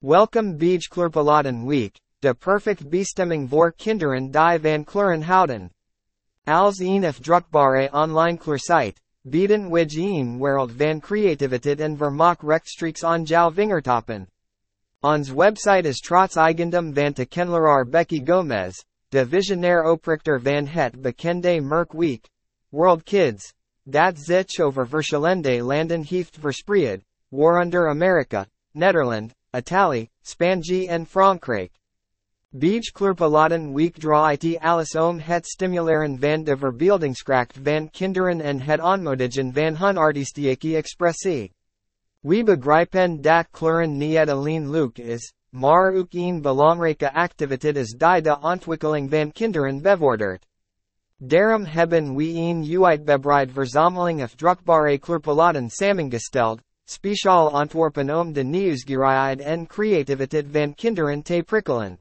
Welkom bij Kleurplaten Week, de perfect bestemming voor kinderen die van kleuren houden. Als een of drukbare online kleursite, bieden wij een wereld van creativiteit en vermaak rechtstreeks aan jouw vingertoppen. Ons website is trots eigendom van te kenleraar Becky Gomez, de visionair oprichter van het bekende merk Week. World Kids. Dat zich over verschillende landen heeft verspreid, waaronder Amerika, Nederland, Italië, Spanje en Frankrijk. Bij Kleurplaten Week draait alles om het stimuleren van de verbeeldingskracht van kinderen en het aanmoedigen van hun artistieke expressie. We begrijpen dat kleuren niet alleen leuk is, maar ook een belangrijke activiteit is die de ontwikkeling van kinderen bevordert. Daarom hebben we een uitgebreid verzameling of drukbare kleurpalaten samengesteld, speciaal ontworpen om de nieuwsgierigheid en creativiteit van kinderen te prikkelen.